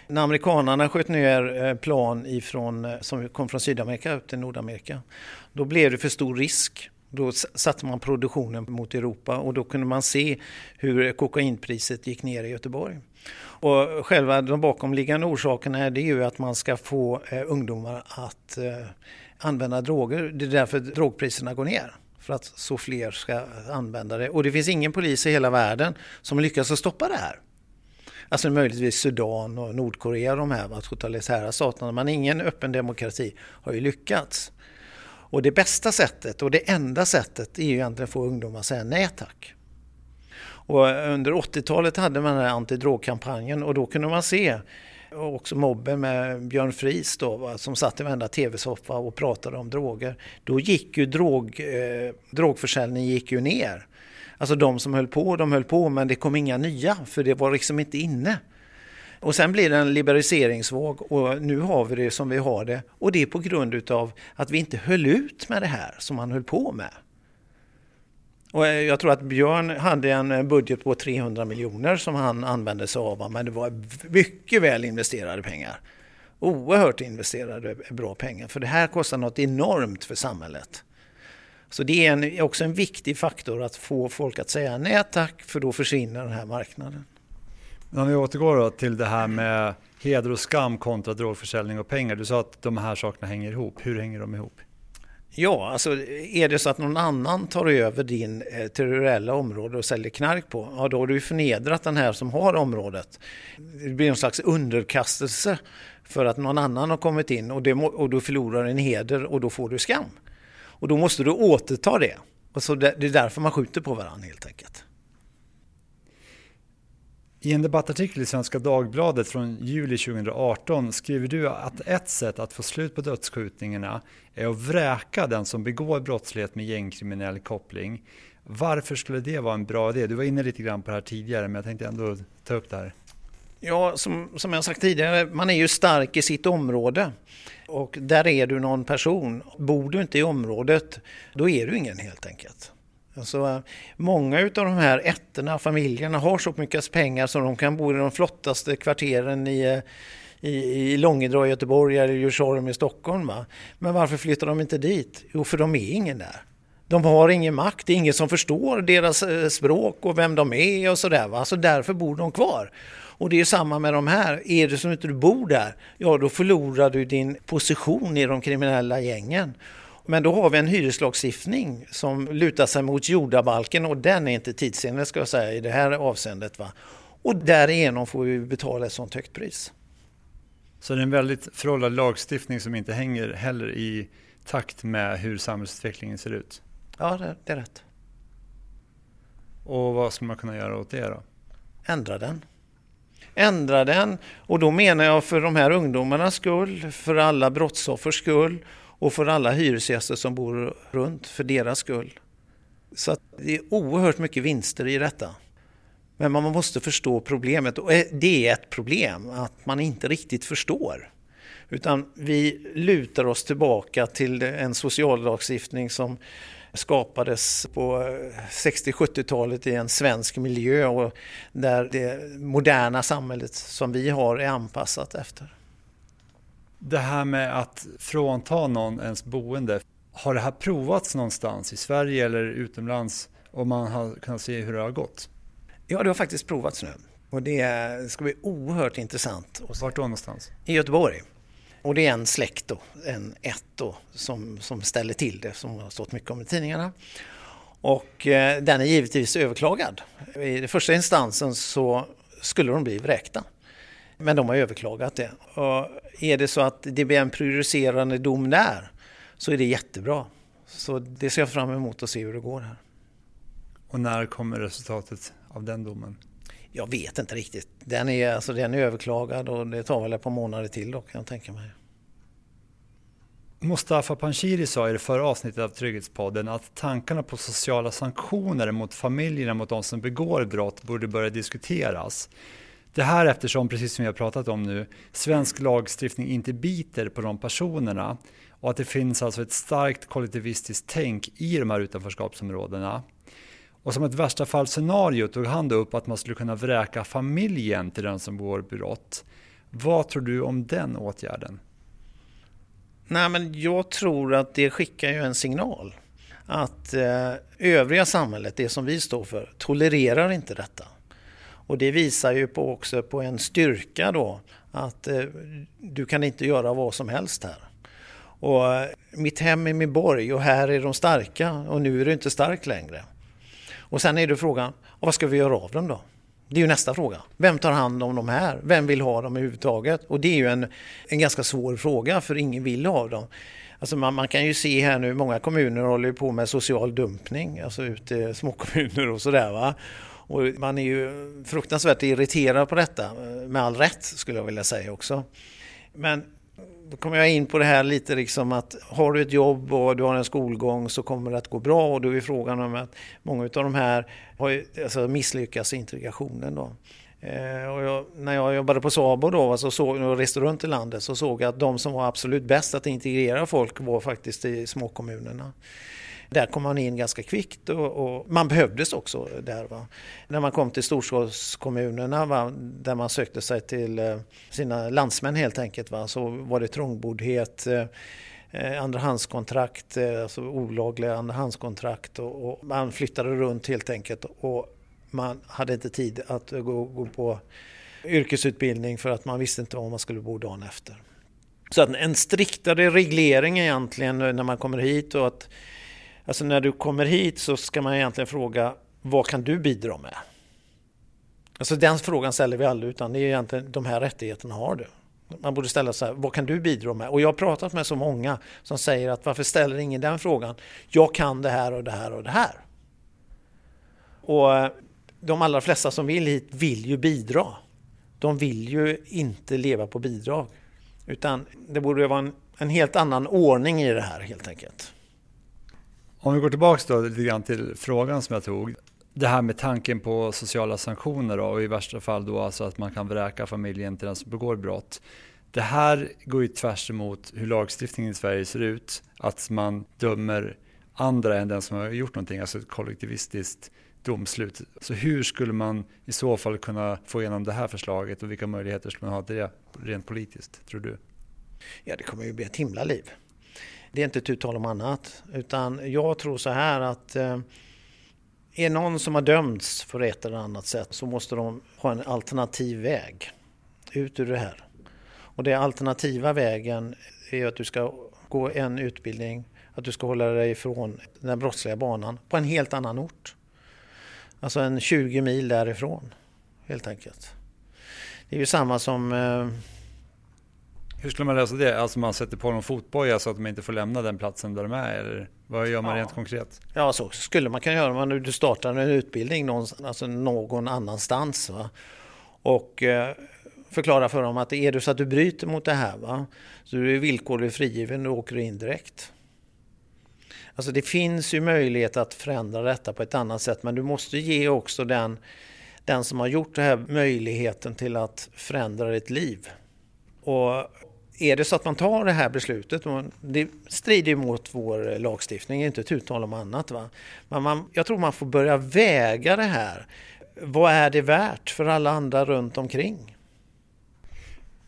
När amerikanerna sköt ner eh, plan ifrån, eh, som kom från Sydamerika upp till Nordamerika, då blev det för stor risk. Då satte man produktionen mot Europa och då kunde man se hur kokainpriset gick ner i Göteborg. Och själva de bakomliggande orsakerna är det ju att man ska få eh, ungdomar att använda droger. Det är därför drogpriserna går ner för att så fler ska använda det. Och det finns ingen polis i hela världen som lyckas att stoppa det här. Alltså möjligtvis Sudan och Nordkorea, de här totalitära staterna, men ingen öppen demokrati har ju lyckats. Och det bästa sättet och det enda sättet är ju egentligen att få ungdomar att säga nej tack. Och under 80-talet hade man den här antidrogkampanjen och då kunde man se och också mobben med Björn Fries då, som satt i varenda tv-soffa och pratade om droger. Då gick ju drog, eh, drogförsäljningen gick ju ner. Alltså de som höll på, de höll på men det kom inga nya för det var liksom inte inne. Och sen blir det en liberaliseringsvåg och nu har vi det som vi har det. Och det är på grund utav att vi inte höll ut med det här som man höll på med. Och eh, jag tror att Björn hade en eh, budget på 300 miljoner som han använde sig av, men det var mycket väl investerade pengar. Oerhört investerade eh, bra pengar, för det här kostar något enormt för samhället. Så det är en, också en viktig faktor att få folk att säga nej tack, för då försvinner den här marknaden. Om vi återgår till det här med heder och skam kontra drogförsäljning och pengar. Du sa att de här sakerna hänger ihop. Hur hänger de ihop? Ja, alltså är det så att någon annan tar över din eh, territoriella område och säljer knark på, ja då har du ju förnedrat den här som har området. Det blir en slags underkastelse för att någon annan har kommit in och, det, och du förlorar en heder och då får du skam. Och då måste du återta det. Och så det, det är därför man skjuter på varandra helt enkelt. I en debattartikel i Svenska Dagbladet från juli 2018 skriver du att ett sätt att få slut på dödsskjutningarna är att vräka den som begår brottslighet med gängkriminell koppling. Varför skulle det vara en bra idé? Du var inne lite grann på det här tidigare men jag tänkte ändå ta upp det här. Ja, som, som jag sagt tidigare, man är ju stark i sitt område. Och där är du någon person. Bor du inte i området, då är du ingen helt enkelt. Alltså, många av de här ätterna, familjerna, har så mycket pengar så de kan bo i de flottaste kvarteren i, i, i Långedra i Göteborg eller Djursholm i Stockholm. Va? Men varför flyttar de inte dit? Jo, för de är ingen där. De har ingen makt, det är ingen som förstår deras eh, språk och vem de är och sådär. Va? Så därför bor de kvar. Och det är samma med de här. Är det som inte du bor där, ja då förlorar du din position i de kriminella gängen. Men då har vi en hyreslagstiftning som lutar sig mot jordabalken och den är inte tidsenlig ska jag säga i det här avseendet. Va? Och därigenom får vi betala ett sånt högt pris. Så det är en väldigt föråldrad lagstiftning som inte hänger heller i takt med hur samhällsutvecklingen ser ut? Ja, det, det är rätt. Och vad ska man kunna göra åt det då? Ändra den. Ändra den och då menar jag för de här ungdomarnas skull, för alla brottsoffers skull och för alla hyresgäster som bor runt, för deras skull. Så det är oerhört mycket vinster i detta. Men man måste förstå problemet och eh, det är ett problem att man inte riktigt förstår. Utan vi lutar oss tillbaka till en sociallagstiftning som skapades på eh, 60-70-talet i en svensk miljö och där det moderna samhället som vi har är anpassat efter. Det här med att frånta någon ens boende, har det här provats någonstans i Sverige eller utomlands och man har kunnat se hur det har gått? Ja, det har faktiskt provats nu och det ska bli oerhört intressant. Vart då någonstans? I Göteborg. Och det är en släkt då, en ett då, som, som ställer till det, som har stått mycket om i tidningarna. Och eh, den är givetvis överklagad. I den första instansen så skulle de bli vräkta. Men de har överklagat det. Och är det så att det blir en prejudicerande dom där så är det jättebra. Så det ser jag fram emot att se hur det går här. Och när kommer resultatet av den domen? Jag vet inte riktigt. Den är, alltså, den är överklagad och det tar väl ett par månader till då kan jag tänka mig. Mustafa Panshiri sa i det förra avsnittet av Trygghetspodden att tankarna på sociala sanktioner mot familjerna mot de som begår brott borde börja diskuteras. Det här eftersom, precis som vi har pratat om nu, svensk lagstiftning inte biter på de personerna och att det finns alltså ett starkt kollektivistiskt tänk i de här utanförskapsområdena. Och som ett värsta fall scenario tog han då upp att man skulle kunna vräka familjen till den som begår brott. Vad tror du om den åtgärden? Nej, men jag tror att det skickar ju en signal. Att eh, övriga samhället, det som vi står för, tolererar inte detta. Och det visar ju på också på en styrka då att eh, du kan inte göra vad som helst här. Och eh, mitt hem är min borg och här är de starka och nu är du inte stark längre. Och sen är det frågan, vad ska vi göra av dem då? Det är ju nästa fråga. Vem tar hand om de här? Vem vill ha dem överhuvudtaget? Och det är ju en, en ganska svår fråga för ingen vill ha dem. Alltså man, man, kan ju se här nu, många kommuner håller på med social dumpning, alltså ute i småkommuner och sådär va. Och man är ju fruktansvärt irriterad på detta, med all rätt skulle jag vilja säga också. Men då kommer jag in på det här lite liksom att har du ett jobb och du har en skolgång så kommer det att gå bra och då är frågan om att många av de här har ju, alltså misslyckats i integrationen då. Eh, och jag, när jag jobbade på Sabo då, alltså såg, och reste runt i landet så såg jag att de som var absolut bäst att integrera folk var faktiskt i småkommunerna. Där kom man in ganska kvickt och, och man behövdes också där. Va? När man kom till storstadskommunerna va? där man sökte sig till eh, sina landsmän helt enkelt va? så var det trångboddhet eh, eh, andrahandskontrakt, alltså olagliga andrahandskontrakt och, och man flyttade runt helt enkelt och man hade inte tid att gå, gå på yrkesutbildning för att man visste inte var man skulle bo dagen efter. Så att en striktare reglering egentligen när man kommer hit och att Alltså när du kommer hit så ska man egentligen fråga vad kan du bidra med? Alltså den frågan ställer vi aldrig utan det är egentligen de här rättigheterna har du. Man borde ställa så här, vad kan du bidra med? Och jag har pratat med så många som säger att varför ställer ingen den frågan? Jag kan det här och det här och det här. Och eh, de allra flesta som vill hit vill ju bidra. De vill ju inte leva på bidrag. Utan det borde vara en, en helt annan ordning i det här helt enkelt. Om vi går tillbaka då lite grann till frågan som jag tog. Det här med tanken på sociala sanktioner då, och i värsta fall då alltså att man kan vräka familjen till den som begår brott. Det här går ju tvärs emot hur lagstiftningen i Sverige ser ut. Att man dömer andra än den som har gjort någonting, alltså ett kollektivistiskt domslut. Så hur skulle man i så fall kunna få igenom det här förslaget och vilka möjligheter skulle man ha till det rent politiskt, tror du? Ja, det kommer ju bli ett himla liv. Det är inte tu tal om annat. Utan jag tror så här att eh, är någon som har dömts för ett eller annat sätt så måste de ha en alternativ väg ut ur det här. Och den alternativa vägen är att du ska gå en utbildning, att du ska hålla dig ifrån den brottsliga banan på en helt annan ort. Alltså en 20 mil därifrån, helt enkelt. Det är ju samma som eh, hur skulle man lösa det? Alltså man sätter på dem fotboja så att de inte får lämna den platsen där de är? Eller vad gör man ja. rent konkret? Ja, så skulle man kunna göra. om du startar en utbildning någon, alltså någon annanstans. Va? Och eh, förklara för dem att är det så att du bryter mot det här va? så är du villkorligt frigiven och åker in direkt. Alltså det finns ju möjlighet att förändra detta på ett annat sätt men du måste ge också den, den som har gjort det här möjligheten till att förändra ditt liv. Och är det så att man tar det här beslutet, och det strider mot vår lagstiftning, inte ett uttal om annat. Va? Men man, jag tror man får börja väga det här. Vad är det värt för alla andra runt omkring?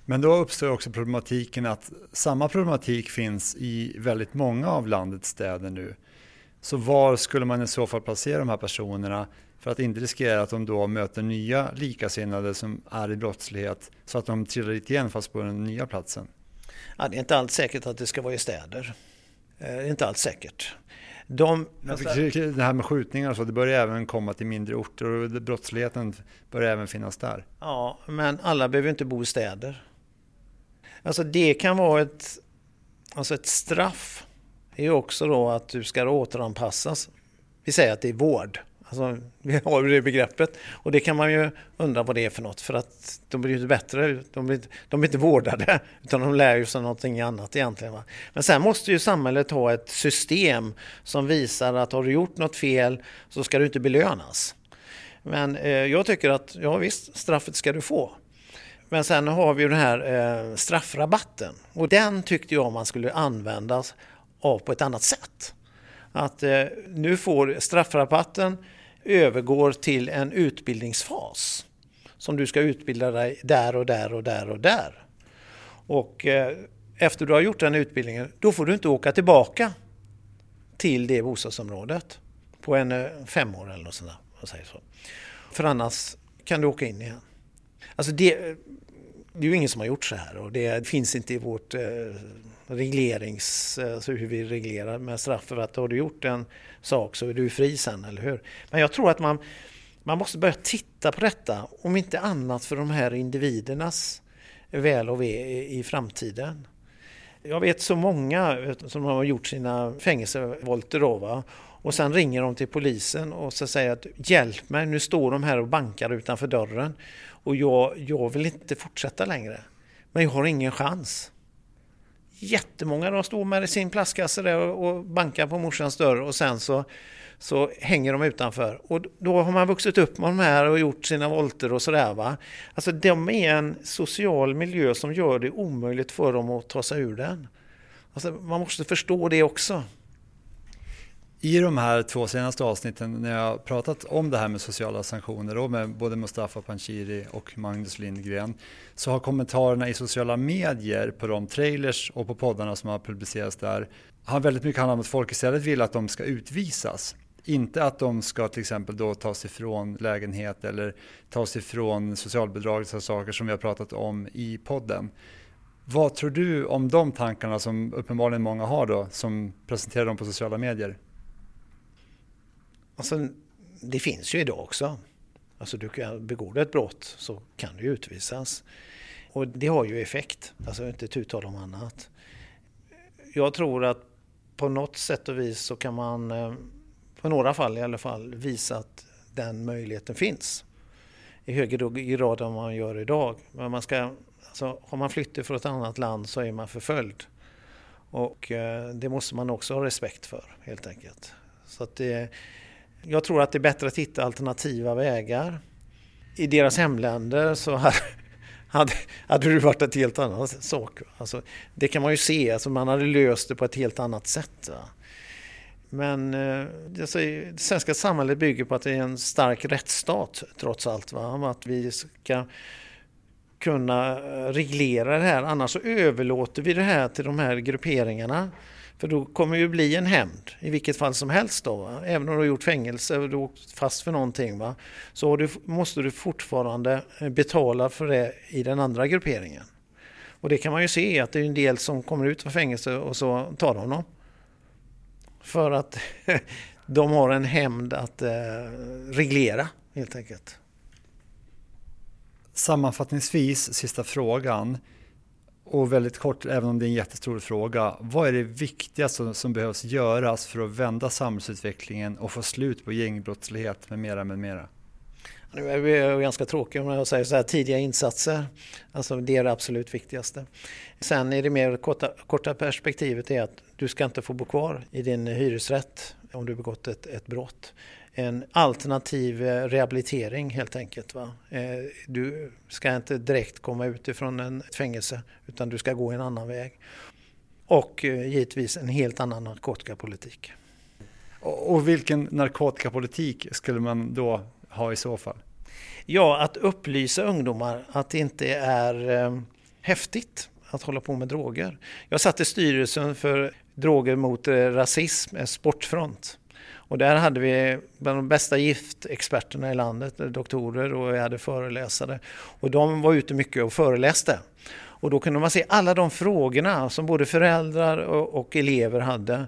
Men då uppstår också problematiken att samma problematik finns i väldigt många av landets städer nu. Så var skulle man i så fall placera de här personerna för att inte riskera att de då möter nya likasinnade som är i brottslighet så att de trillar dit igen fast på den nya platsen? Ja, det är inte alls säkert att det ska vara i städer. Eh, det är inte alls säkert. De, alltså, det här med skjutningar så, det börjar även komma till mindre orter och brottsligheten börjar även finnas där. Ja, men alla behöver inte bo i städer. Alltså det kan vara ett, alltså ett straff. Det är också då att du ska återanpassas. Vi säger att det är vård. Alltså, vi har ju det begreppet. Och det kan man ju undra vad det är för något. För att de blir ju inte bättre. De blir, de blir inte vårdade. <laughs> Utan de lär ju sig någonting annat egentligen. Va? Men sen måste ju samhället ha ett system som visar att har du gjort något fel så ska du inte belönas. Men eh, jag tycker att, ja visst, straffet ska du få. Men sen har vi ju den här eh, straffrabatten och den tyckte jag man skulle användas av på ett annat sätt. Att eh, nu får straffrabatten övergår till en utbildningsfas som du ska utbilda dig där och där och där och där. Och eh, efter du har gjort den utbildningen, då får du inte åka tillbaka till det bostadsområdet på en eh, fem år eller något sånt där, säger så. För annars kan du åka in igen. Alltså det, det är ju ingen som har gjort så här och det finns inte i vårt eh, reglerings, eh, alltså hur vi reglerar med straff. För att har du gjort en sak så är du fri sen, eller hur? Men jag tror att man, man måste börja titta på detta, om inte annat för de här individernas väl och ve i framtiden. Jag vet så många som har gjort sina fängelsevolter då, va? och sen ringer de till polisen och så säger att hjälp mig, nu står de här och bankar utanför dörren och jag, jag vill inte fortsätta längre. Men jag har ingen chans. Jättemånga de står med sin plastkasse där och bankar på morsans dörr och sen så, så hänger de utanför. Och då har man vuxit upp med de här och gjort sina volter och sådär. Va? Alltså de är en social miljö som gör det omöjligt för dem att ta sig ur den. Alltså, man måste förstå det också. I de här två senaste avsnitten när jag pratat om det här med sociala sanktioner och med både Mustafa Panshiri och Magnus Lindgren så har kommentarerna i sociala medier på de trailers och på poddarna som har publicerats där har väldigt mycket handlat om att folk istället vill att de ska utvisas. Inte att de ska till exempel då tas ifrån lägenhet eller tas ifrån socialbidrag och saker som vi har pratat om i podden. Vad tror du om de tankarna som uppenbarligen många har då som presenterar dem på sociala medier? Alltså, det finns ju idag också. Alltså du kan, begår du ett brott så kan du utvisas. Och det har ju effekt, alltså inte tu tal om annat. Jag tror att på något sätt och vis så kan man, eh, på några fall i alla fall, visa att den möjligheten finns. I högre grad än man gör idag. Men man ska, alltså, har man flyttat från ett annat land så är man förföljd. Och eh, det måste man också ha respekt för helt enkelt. Så att det, jag tror att det är bättre att hitta alternativa vägar. I deras hemländer så hade, hade det varit ett helt annat sak. Alltså, det kan man ju se, alltså man hade löst det på ett helt annat sätt. Va? Men alltså, det svenska samhället bygger på att det är en stark rättsstat trots allt. Va? Att vi ska kunna eh, reglera det här, annars så överlåter vi det här till de här grupperingarna för då kommer det ju bli en hämnd i vilket fall som helst. Då, va? Även om du har gjort fängelse och du har åkt fast för någonting va? så du, måste du fortfarande eh, betala för det i den andra grupperingen. Och det kan man ju se att det är en del som kommer ut från fängelse och så tar de dem. För att <laughs> de har en hämnd att eh, reglera helt enkelt. Sammanfattningsvis, sista frågan. Och väldigt kort, även om det är en jättestor fråga, vad är det viktigaste som behövs göras för att vända samhällsutvecklingen och få slut på gängbrottslighet med mera, med mera? Nu är jag ganska tråkig om jag säger så här, tidiga insatser. Alltså det är det absolut viktigaste. Sen är det mer korta, korta perspektivet är att du ska inte få bo kvar i din hyresrätt om du begått ett, ett brott en alternativ eh, rehabilitering helt enkelt. Va? Eh, du ska inte direkt komma ut ifrån ett fängelse utan du ska gå en annan väg. Och eh, givetvis en helt annan narkotikapolitik. Och vilken narkotikapolitik skulle man då ha i så fall? Ja, att upplysa ungdomar att det inte är eh, häftigt att hålla på med droger. Jag satt i styrelsen för Droger mot rasism, Sportfront. Och där hade vi bland de bästa giftexperterna i landet, eh, doktorer och vi hade föreläsare. Och de var ute mycket och föreläste. Och då kunde man se alla de frågorna som både föräldrar och, elever hade.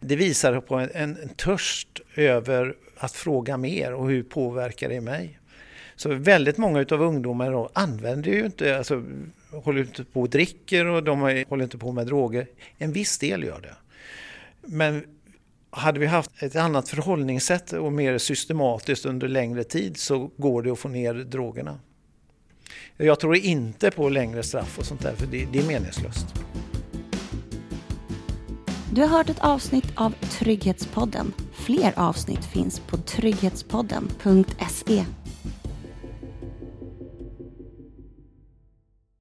Det visade på en, en törst över att fråga mer och hur påverkar det mig? Så väldigt många utav ungdomarna använder ju inte, alltså håller inte på och dricker och de håller inte på med droger. En viss del gör det. Men hade vi haft ett annat förhållningssätt och mer systematiskt under längre tid så går det att få ner drogerna. Jag tror inte på längre straff och sånt där för det, det är meningslöst. Du har hört ett avsnitt av Trygghetspodden Fler avsnitt finns på trygghetspodden.se